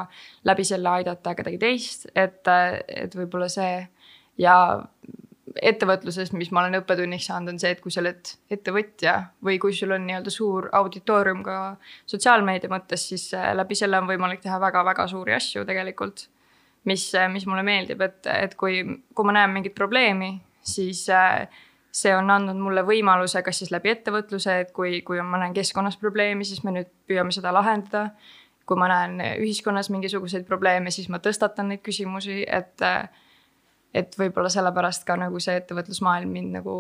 läbi selle aidata kedagi teist, et, äh, et võib-olla see ja ettevõtluses, mis ma olen õppetunniks saanud, on see, et kui sa oled ettevõtja või kui sul on nii-öelda suur auditoorium ka sotsiaalmeedia mõttes, siis äh, läbi selle on võimalik teha väga-väga suuri asju tegelikult. mis, äh, mis mulle meeldib, et, et kui, kui ma näen mingit probleemi, siis äh, see on andnud mulle võimaluse, kas siis läbi ettevõtluse, et kui, kui ma näen keskkonnas probleemi, siis me nüüd püüame seda lahendada. kui ma näen ühiskonnas mingisuguseid probleeme, siis ma tõstatan neid küsimusi, et et võib-olla sellepärast ka nagu see ettevõtlusmaailm mind nagu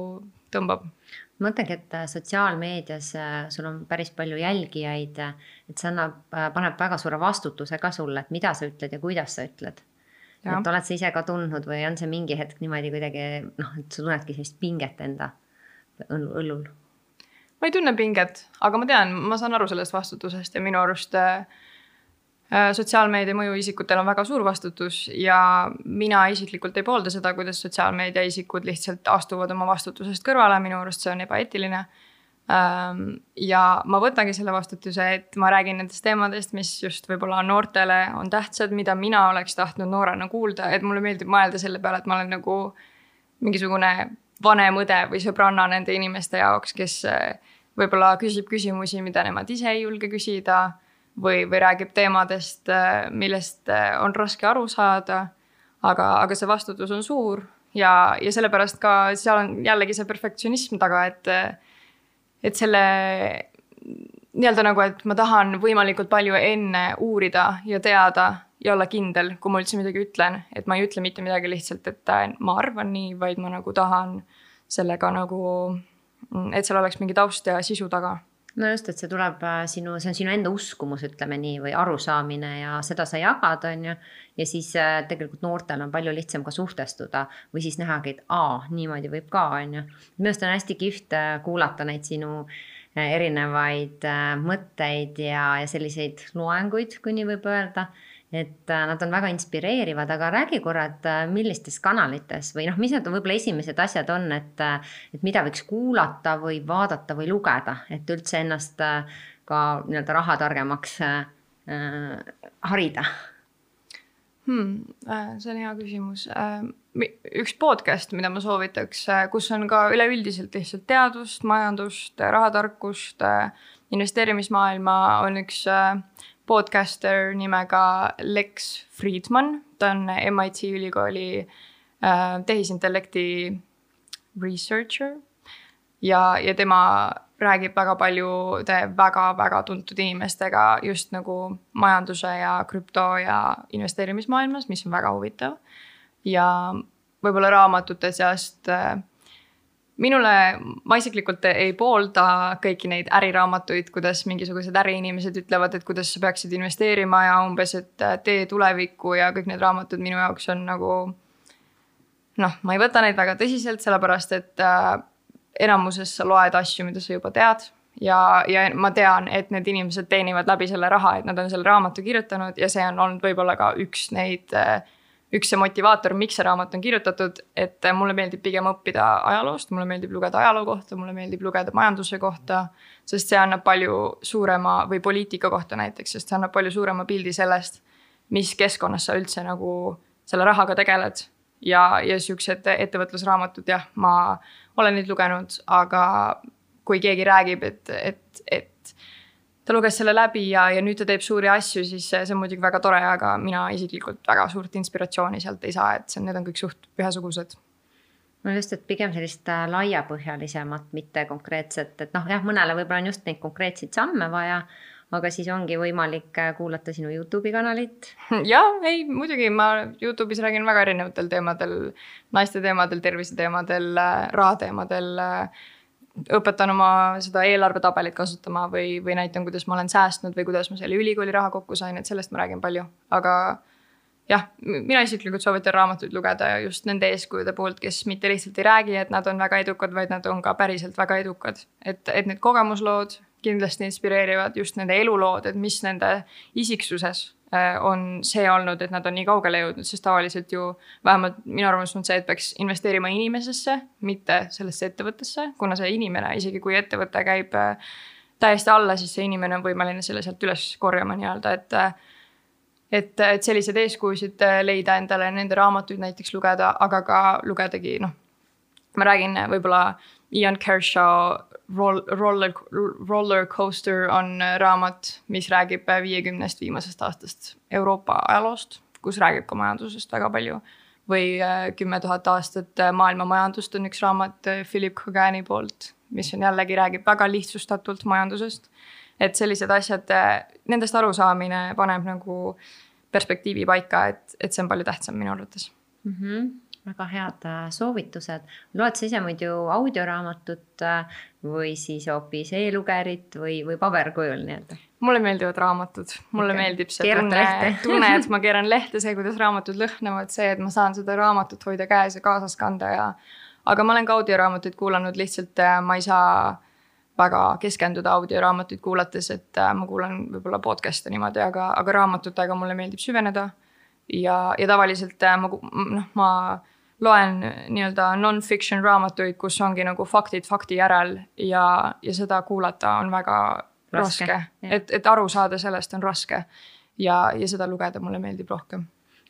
tõmbab. ma mõtlengi, et äh, sotsiaalmeedias äh, sul on päris palju jälgijaid, et see annab, äh, paneb väga suure vastutuse ka sulle, et mida sa ütled ja kuidas sa ütled. et oled sa ise ka tundnud või on see mingi hetk niimoodi kuidagi noh, et sa tunnedki sellist pinget enda õllul? ma ei tunne pinget, aga ma tean, ma saan aru sellest vastutusest ja minu arust äh, Äh, sotsiaalmeedia mõjuisikutel on väga suur vastutus ja mina isiklikult ei poolda seda, kuidas sotsiaalmeedia isikud lihtsalt astuvad oma vastutusest kõrvale, minu arust see on ebaeetiline. Ähm, ja ma võtangi selle vastutuse, et ma räägin nendest teemadest, mis just võib-olla noortele on tähtsad, mida mina oleks tahtnud noorena kuulda, et mulle meeldib mõelda selle peale, et ma olen nagu mingisugune vanem õde või sõbranna nende inimeste jaoks, kes äh, võib-olla küsib küsimusi, mida nemad ise ei julge küsida või, või räägib teemadest, äh, millest äh, on raske aru saada. aga, aga see vastutus on suur ja, ja sellepärast ka seal on jällegi see perfektsionism taga, et, et selle nii-öelda nagu, et ma tahan võimalikult palju enne uurida ja teada ja olla kindel, kui ma üldse midagi ütlen, et ma ei ütle mitte midagi lihtsalt, et äh, ma arvan nii, vaid ma nagu tahan sellega nagu, et seal oleks mingi taust ja sisu taga no just, et see tuleb äh, sinu, see on sinu enda uskumus, ütleme nii, või arusaamine ja seda sa jagad, on ju. ja siis äh, tegelikult noortel on palju lihtsam ka suhtestuda või siis nähagi, et aa, niimoodi võib ka, on ju. minu arust on hästi kihvt äh, kuulata neid sinu erinevaid mõtteid ja, ja selliseid loenguid, kui nii võib öelda et äh, nad on väga inspireerivad, aga räägi korra, et äh, millistes kanalites või noh, mis need võib-olla esimesed asjad on, et, äh, et mida võiks kuulata või vaadata või lugeda, et üldse ennast ka nii-öelda rahatargemaks äh, harida hmm,? see on hea küsimus. üks podcast, mida ma soovitaks, kus on ka üleüldiselt lihtsalt teadust, majandust, rahatarkust, investeerimismaailma, on üks podcaster nimega Lex Friedman, ta on MIT ülikooli äh, tehisintellekti researcher. ja, ja tema räägib väga paljude väga-väga tuntud inimestega just nagu majanduse ja krüpto ja investeerimismaailmas, mis on väga huvitav. ja võib-olla raamatute seast äh, minule, ma isiklikult ei poolda kõiki neid äriraamatuid, kuidas mingisugused äriinimesed ütlevad, et kuidas sa peaksid investeerima ja umbes, et äh, tee tulevikku ja kõik need raamatud minu jaoks on nagu. noh, ma ei võta neid väga tõsiselt, sellepärast et äh, enamuses sa loed asju, mida sa juba tead. ja, ja ma tean, et need inimesed teenivad läbi selle raha, et nad on selle raamatu kirjutanud ja see on olnud võib-olla ka üks neid äh, üks see motivaator, miks see raamat on kirjutatud, et mulle meeldib pigem õppida ajaloost, mulle meeldib lugeda ajaloo kohta, mulle meeldib lugeda majanduse kohta. sest see annab palju suurema või poliitika kohta näiteks, sest see annab palju suurema pildi sellest, mis keskkonnas sa üldse nagu selle rahaga tegeled. ja, ja siuksed ettevõtlusraamatud jah, ma olen neid lugenud, aga kui keegi räägib, et, et, et ta luges selle läbi ja, ja nüüd ta teeb suuri asju, siis see on muidugi väga tore, aga mina isiklikult väga suurt inspiratsiooni sealt ei saa, et see, need on kõik suht ühesugused no just, et pigem sellist äh, laiapõhjalisemat, mitte konkreetset, et noh, jah, mõnele võib-olla on just neid konkreetseid samme vaja, aga siis ongi võimalik äh, kuulata sinu Youtube'i kanalit. jah, ei muidugi ma Youtube'is räägin väga erinevatel teemadel, naiste teemadel, tervise teemadel, raha teemadel õpetan oma seda eelarvetabelit kasutama või, või näitan, kuidas ma olen säästnud või kuidas ma selle ülikooli raha kokku sain, et sellest ma räägin palju, aga jah, mina isiklikult soovitan raamatuid lugeda just nende eeskujude poolt, kes mitte lihtsalt ei räägi, et nad on väga edukad, vaid nad on ka päriselt väga edukad. et, et need kogemuslood kindlasti inspireerivad just nende elulood, et mis nende isiksuses on see olnud, et nad on nii kaugele jõudnud, sest tavaliselt ju vähemalt minu arvamus on see, et peaks investeerima inimesesse, mitte sellesse ettevõttesse, kuna see inimene, isegi kui ettevõte käib äh, täiesti alla, siis see inimene on võimeline selle sealt üles korjama nii-öelda, et äh, et, et selliseid eeskujusid leida endale, nende raamatuid näiteks lugeda, aga ka lugedagi noh, ma räägin võib-olla Ian Kershaw Roll, roller, roller coaster on raamat, mis räägib viiekümnest viimasest aastast Euroopa ajaloost, kus räägib ka majandusest väga palju. või äh, Kümme tuhat aastat maailma majandust on üks raamat äh, Philip Khogani poolt, mis on jällegi räägib väga lihtsustatult majandusest. et sellised asjad, äh, nendest arusaamine paneb nagu perspektiivi paika, et, et see on palju tähtsam minu arvates mm. -hmm väga head soovitused. loed sa ise muidu audioraamatut või siis hoopis e-lugerit või, või paberkujul nii-öelda? mulle meeldivad raamatud, mulle okay. meeldib see tunne, tunne, et ma keeran lehte, see, kuidas raamatud lõhnavad, see, et ma saan seda raamatut hoida käes ja kaasas kanda ja. aga ma olen ka audioraamatuid kuulanud, lihtsalt äh, ma ei saa väga keskenduda audioraamatuid kuulates, et äh, ma kuulan võib-olla podcast'e niimoodi, aga, aga raamatutega mulle meeldib süveneda. ja, ja tavaliselt äh, ma noh, ma loen nii-öelda non-fiction raamatuid, kus ongi nagu faktid fakti järel ja, ja seda kuulata on väga raske, raske., et, et aru saada sellest on raske. ja, ja seda lugeda mulle meeldib rohkem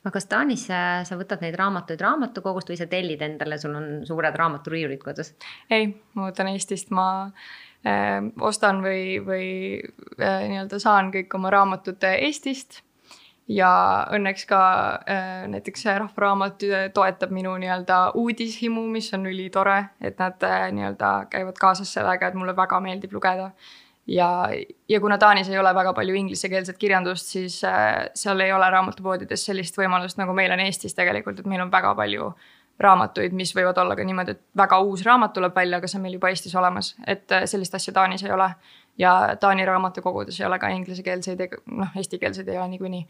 aga kas Taanis sa võtad neid raamatuid raamatukogust või sa tellid endale, sul on suured raamaturiiulid kodus? ei, ma võtan Eestist, ma äh, ostan või, või äh, nii-öelda saan kõik oma raamatud Eestist ja õnneks ka äh, näiteks Rahva Raamat äh, toetab minu nii-öelda uudishimu, mis on ülitore, et nad äh, nii-öelda käivad kaasas sellega, et mulle väga meeldib lugeda. ja, ja kuna Taanis ei ole väga palju inglisekeelset kirjandust, siis seal ei ole raamatupoodides sellist võimalust, nagu meil on Eestis tegelikult, et meil on väga palju raamatuid, mis võivad olla ka niimoodi, et väga uus raamat tuleb välja, aga see on meil juba Eestis olemas, et sellist asja Taanis ei ole. ja Taani raamatukogudes ei ole ka inglisekeelseid noh, eestikeelseid ei ole niikuinii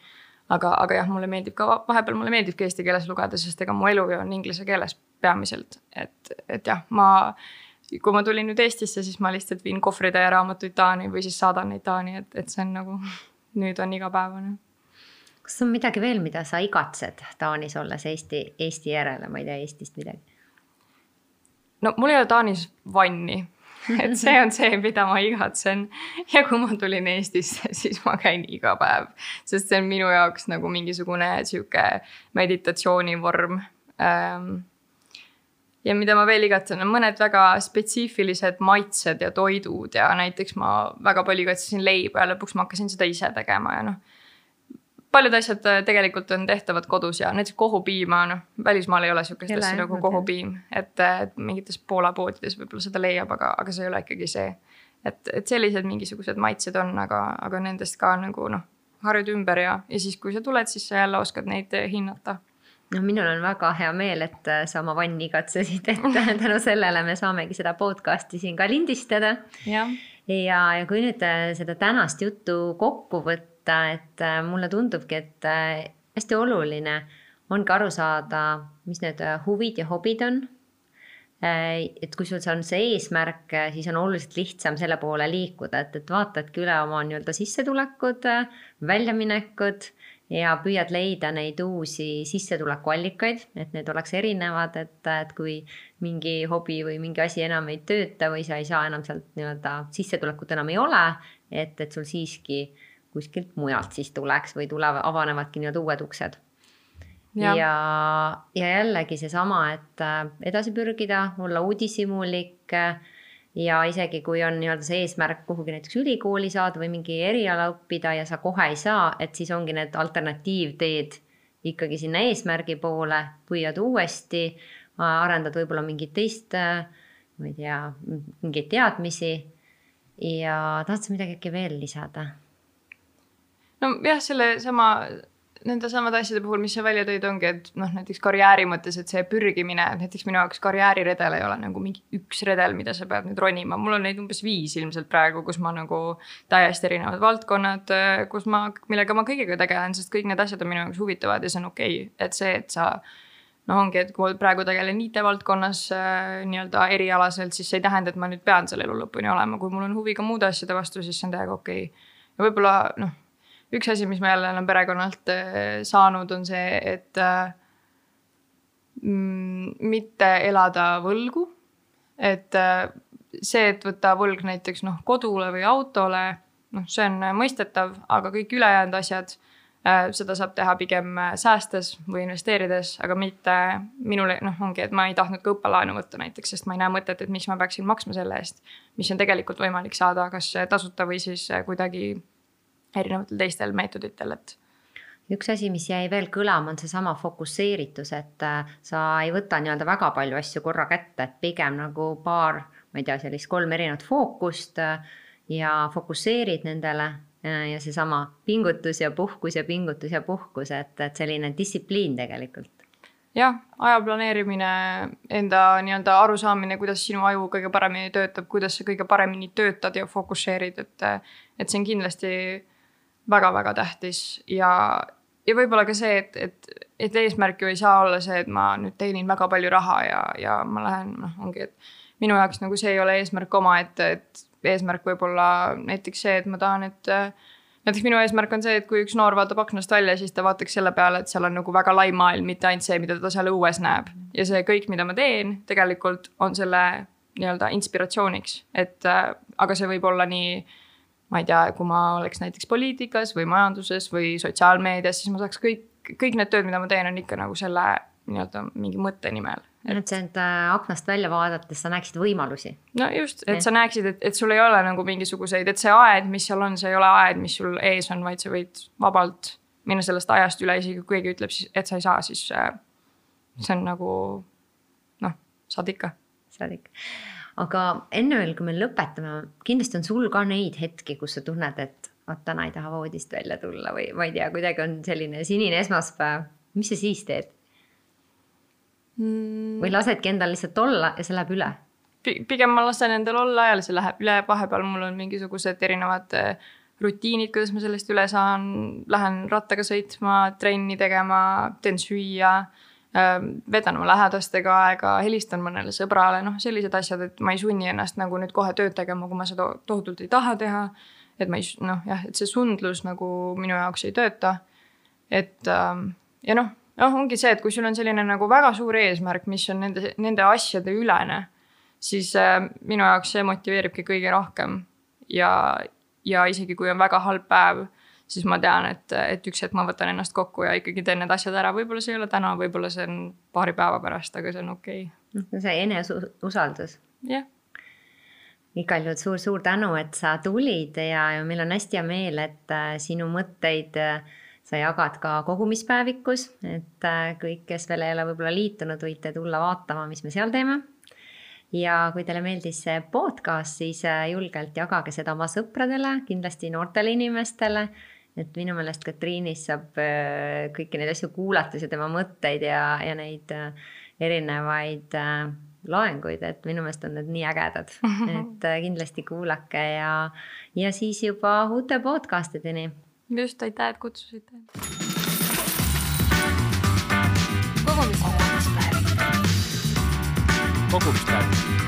aga, aga jah, mulle meeldib ka vahepeal mulle meeldibki eesti keeles lugeda, sest ega mu elu ju on inglise keeles peamiselt, et, et jah, ma. kui ma tulin nüüd Eestisse, siis ma lihtsalt viin kohvritäie raamatuid Taani või siis saadan neid Taani, et, et see on nagu nüüd on igapäevane. kas on midagi veel, mida sa igatsed Taanis olles Eesti, Eesti järele, ma ei tea Eestist midagi? no mul ei ole Taanis vanni et see on see, mida ma igatsen. ja kui ma tulin Eestisse, siis ma käin iga päev, sest see on minu jaoks nagu mingisugune sihuke meditatsioonivorm ähm, ja mida ma veel igatsen, on mõned väga spetsiifilised maitsed ja toidud ja näiteks ma väga palju igatsesin leiba ja lõpuks ma hakkasin seda ise tegema ja noh paljud asjad äh, tegelikult on tehtavad kodus ja näiteks kohupiima, noh, välismaal ei ole sihukest asja nagu kohupiim, et, äh, et mingites Poola poodides võib-olla seda leiab, aga, aga see ei ole ikkagi see. et, et sellised mingisugused maitsed on, aga, aga nendest ka nagu noh, harjud ümber ja, ja siis, kui sa tuled, siis sa jälle oskad neid äh, hinnata noh, minul on väga hea meel, et sa oma vanni igatsesid, et tänu sellele me saamegi seda podcast'i siin ka lindistada. ja, ja, ja kui nüüd seda tänast juttu kokku võtta võtta, et äh, mulle tundubki, et äh, hästi oluline ongi aru saada, mis need äh, huvid ja hobid on. et kui sul on see eesmärk, siis on oluliselt lihtsam selle poole liikuda, et, et vaatadki üle oma nii-öelda sissetulekud, väljaminekud ja püüad leida neid uusi sissetulekuallikaid, et need oleks erinevad, et, et kui mingi hobi või mingi asi enam ei tööta või sa ei saa enam sealt nii-öelda sissetulekut enam ei ole, et, et sul siiski äh, kuskilt mujalt siis tuleks või tulevad, avanevadki nii-öelda uued uksed. ja, ja, ja jällegi seesama, et äh, edasi pürgida, olla uudishimulik äh, ja isegi kui on nii-öelda see eesmärk kuhugi näiteks ülikooli saada või mingi eriala õppida ja sa kohe ei saa, et siis ongi need alternatiivteed ikkagi sinna eesmärgi poole, püüad uuesti, arendad võib-olla mingit teist, äh, ma ei tea, mingeid teadmisi. ja tahad sa midagi äkki veel lisada? Nojah, selle sama nende samade asjade puhul, mis sa välja tõid, ongi, et noh, näiteks karjääri mõttes, et see pürgimine, näiteks minu jaoks karjääriredel ei ole nagu mingi üks redel, mida sa pead nüüd ronima, mul on neid umbes viis ilmselt praegu, kus ma nagu täiesti erinevad valdkonnad, kus ma, millega ma kõigega tegelen, sest kõik need asjad on minu jaoks huvitavad ja see on okei okay., et see, et sa noh, ongi, et kui ma praegu tegelen IT-valdkonnas äh, nii-öelda erialaselt, siis see ei tähenda, et ma nüüd pean seal elu lõpuni olema, kui mul on huvi ka muude asjade vastu, siis see on täiega okei okay.. ja võib-olla noh üks asi, mis ma jälle olen perekonnalt äh, saanud, on see, et äh, mm, mitte elada võlgu. et äh, see, et võtta võlg näiteks noh, kodule või autole, noh, see on mõistetav, aga kõik ülejäänud asjad, seda saab teha pigem säästes või investeerides, aga mitte minule, noh, ongi, et ma ei tahtnud ka õppelaenu võtta näiteks, sest ma ei näe mõtet, et miks ma peaksin maksma selle eest, mis on tegelikult võimalik saada kas tasuta või siis kuidagi erinevatel teistel meetoditel, et üks asi, mis jäi veel kõlama, on seesama fokusseeritus, et äh, sa ei võta nii-öelda väga palju asju korra kätte, et pigem nagu paar, ma ei tea, sellist kolm erinevat fookust äh, ja fokusseerid nendele äh, ja seesama pingutus ja puhkus ja pingutus ja puhkus, et, et selline distsipliin tegelikult. jah, aja planeerimine, enda nii-öelda arusaamine, kuidas sinu aju kõige paremini töötab, kuidas sa kõige paremini töötad ja fokusseerid, et, et see on kindlasti väga-väga tähtis ja, ja võib-olla ka see, et, et, et eesmärk ju ei saa olla see, et ma nüüd teenin väga palju raha ja, ja ma lähen, noh, ongi, et minu jaoks nagu see ei ole eesmärk omaette, et eesmärk võib olla näiteks see, et ma tahan, et näiteks minu eesmärk on see, et kui üks noor vaatab aknast välja, siis ta vaataks selle peale, et seal on nagu väga lai maailm, mitte ainult see, mida ta seal õues näeb. ja see kõik, mida ma teen, tegelikult on selle nii-öelda inspiratsiooniks, et äh, aga see võib olla nii ma ei tea, kui ma oleks näiteks poliitikas või majanduses või sotsiaalmeedias, siis ma saaks kõik, kõik need tööd, mida ma teen, on ikka nagu selle nii-öelda mingi mõtte nimel. et et äh, aknast välja vaadates sa näeksid võimalusi. no just, et sa näeksid, et, et sul ei ole nagu mingisuguseid, et see aed, mis seal on, see ei ole aed, mis sul ees on, vaid sa võid vabalt minna sellest ajast üle, isegi kui keegi ütleb et sa ei saa, siis äh, see on nagu noh, saad ikka. saad ikka aga enne veel, kui me lõpetame, kindlasti on sul ka neid hetki, kus sa tunned, et vot täna ei taha voodist välja tulla või ma ei tea, kuidagi on selline sinine esmaspäev. mis sa siis teed mm.? või lasedki endal lihtsalt olla ja see läheb üle? pigem ma lasen endal olla ja see läheb üle, vahepeal mul on mingisugused erinevad äh, rutiinid, kuidas ma sellest üle saan, lähen rattaga sõitma, trenni tegema, teen süüa vedan oma lähedastega aega, helistan mõnele sõbrale, noh, sellised asjad, et ma ei sunni ennast nagu nüüd kohe tööd tegema, kui ma seda tohutult ei taha teha. et ma ei, noh jah, et see sundlus nagu minu jaoks ei tööta. et ja noh, noh, ongi see, et kui sul on selline nagu väga suur eesmärk, mis on nende, nende asjade ülene, siis minu jaoks see motiveeribki kõige rohkem ja, ja isegi kui on väga halb päev siis ma tean, et, et üks hetk ma võtan ennast kokku ja ikkagi teen need asjad ära, võib-olla see ei ole täna, võib-olla see on paari päeva pärast, aga see on okei okay.. see eneseusaldus. jah yeah. igal juhul suur-suur tänu, et sa tulid ja, ja meil on hästi hea meel, et äh, sinu mõtteid äh, sa jagad ka kogumispäevikus, et äh, kõik, kes veel ei ole võib-olla liitunud, võite tulla vaatama, mis me seal teeme ja kui teile meeldis see podcast, siis julgelt jagage seda oma sõpradele, kindlasti noortele inimestele et minu meelest Katriinist saab äh, kõiki neid asju kuulates ja tema mõtteid ja, ja neid äh, erinevaid äh, loenguid, et minu meelest on need nii ägedad, et kindlasti kuulake ja, ja siis juba uute podcast ideni. just, aitäh, et kutsusite. kogumispäev. kogumispäev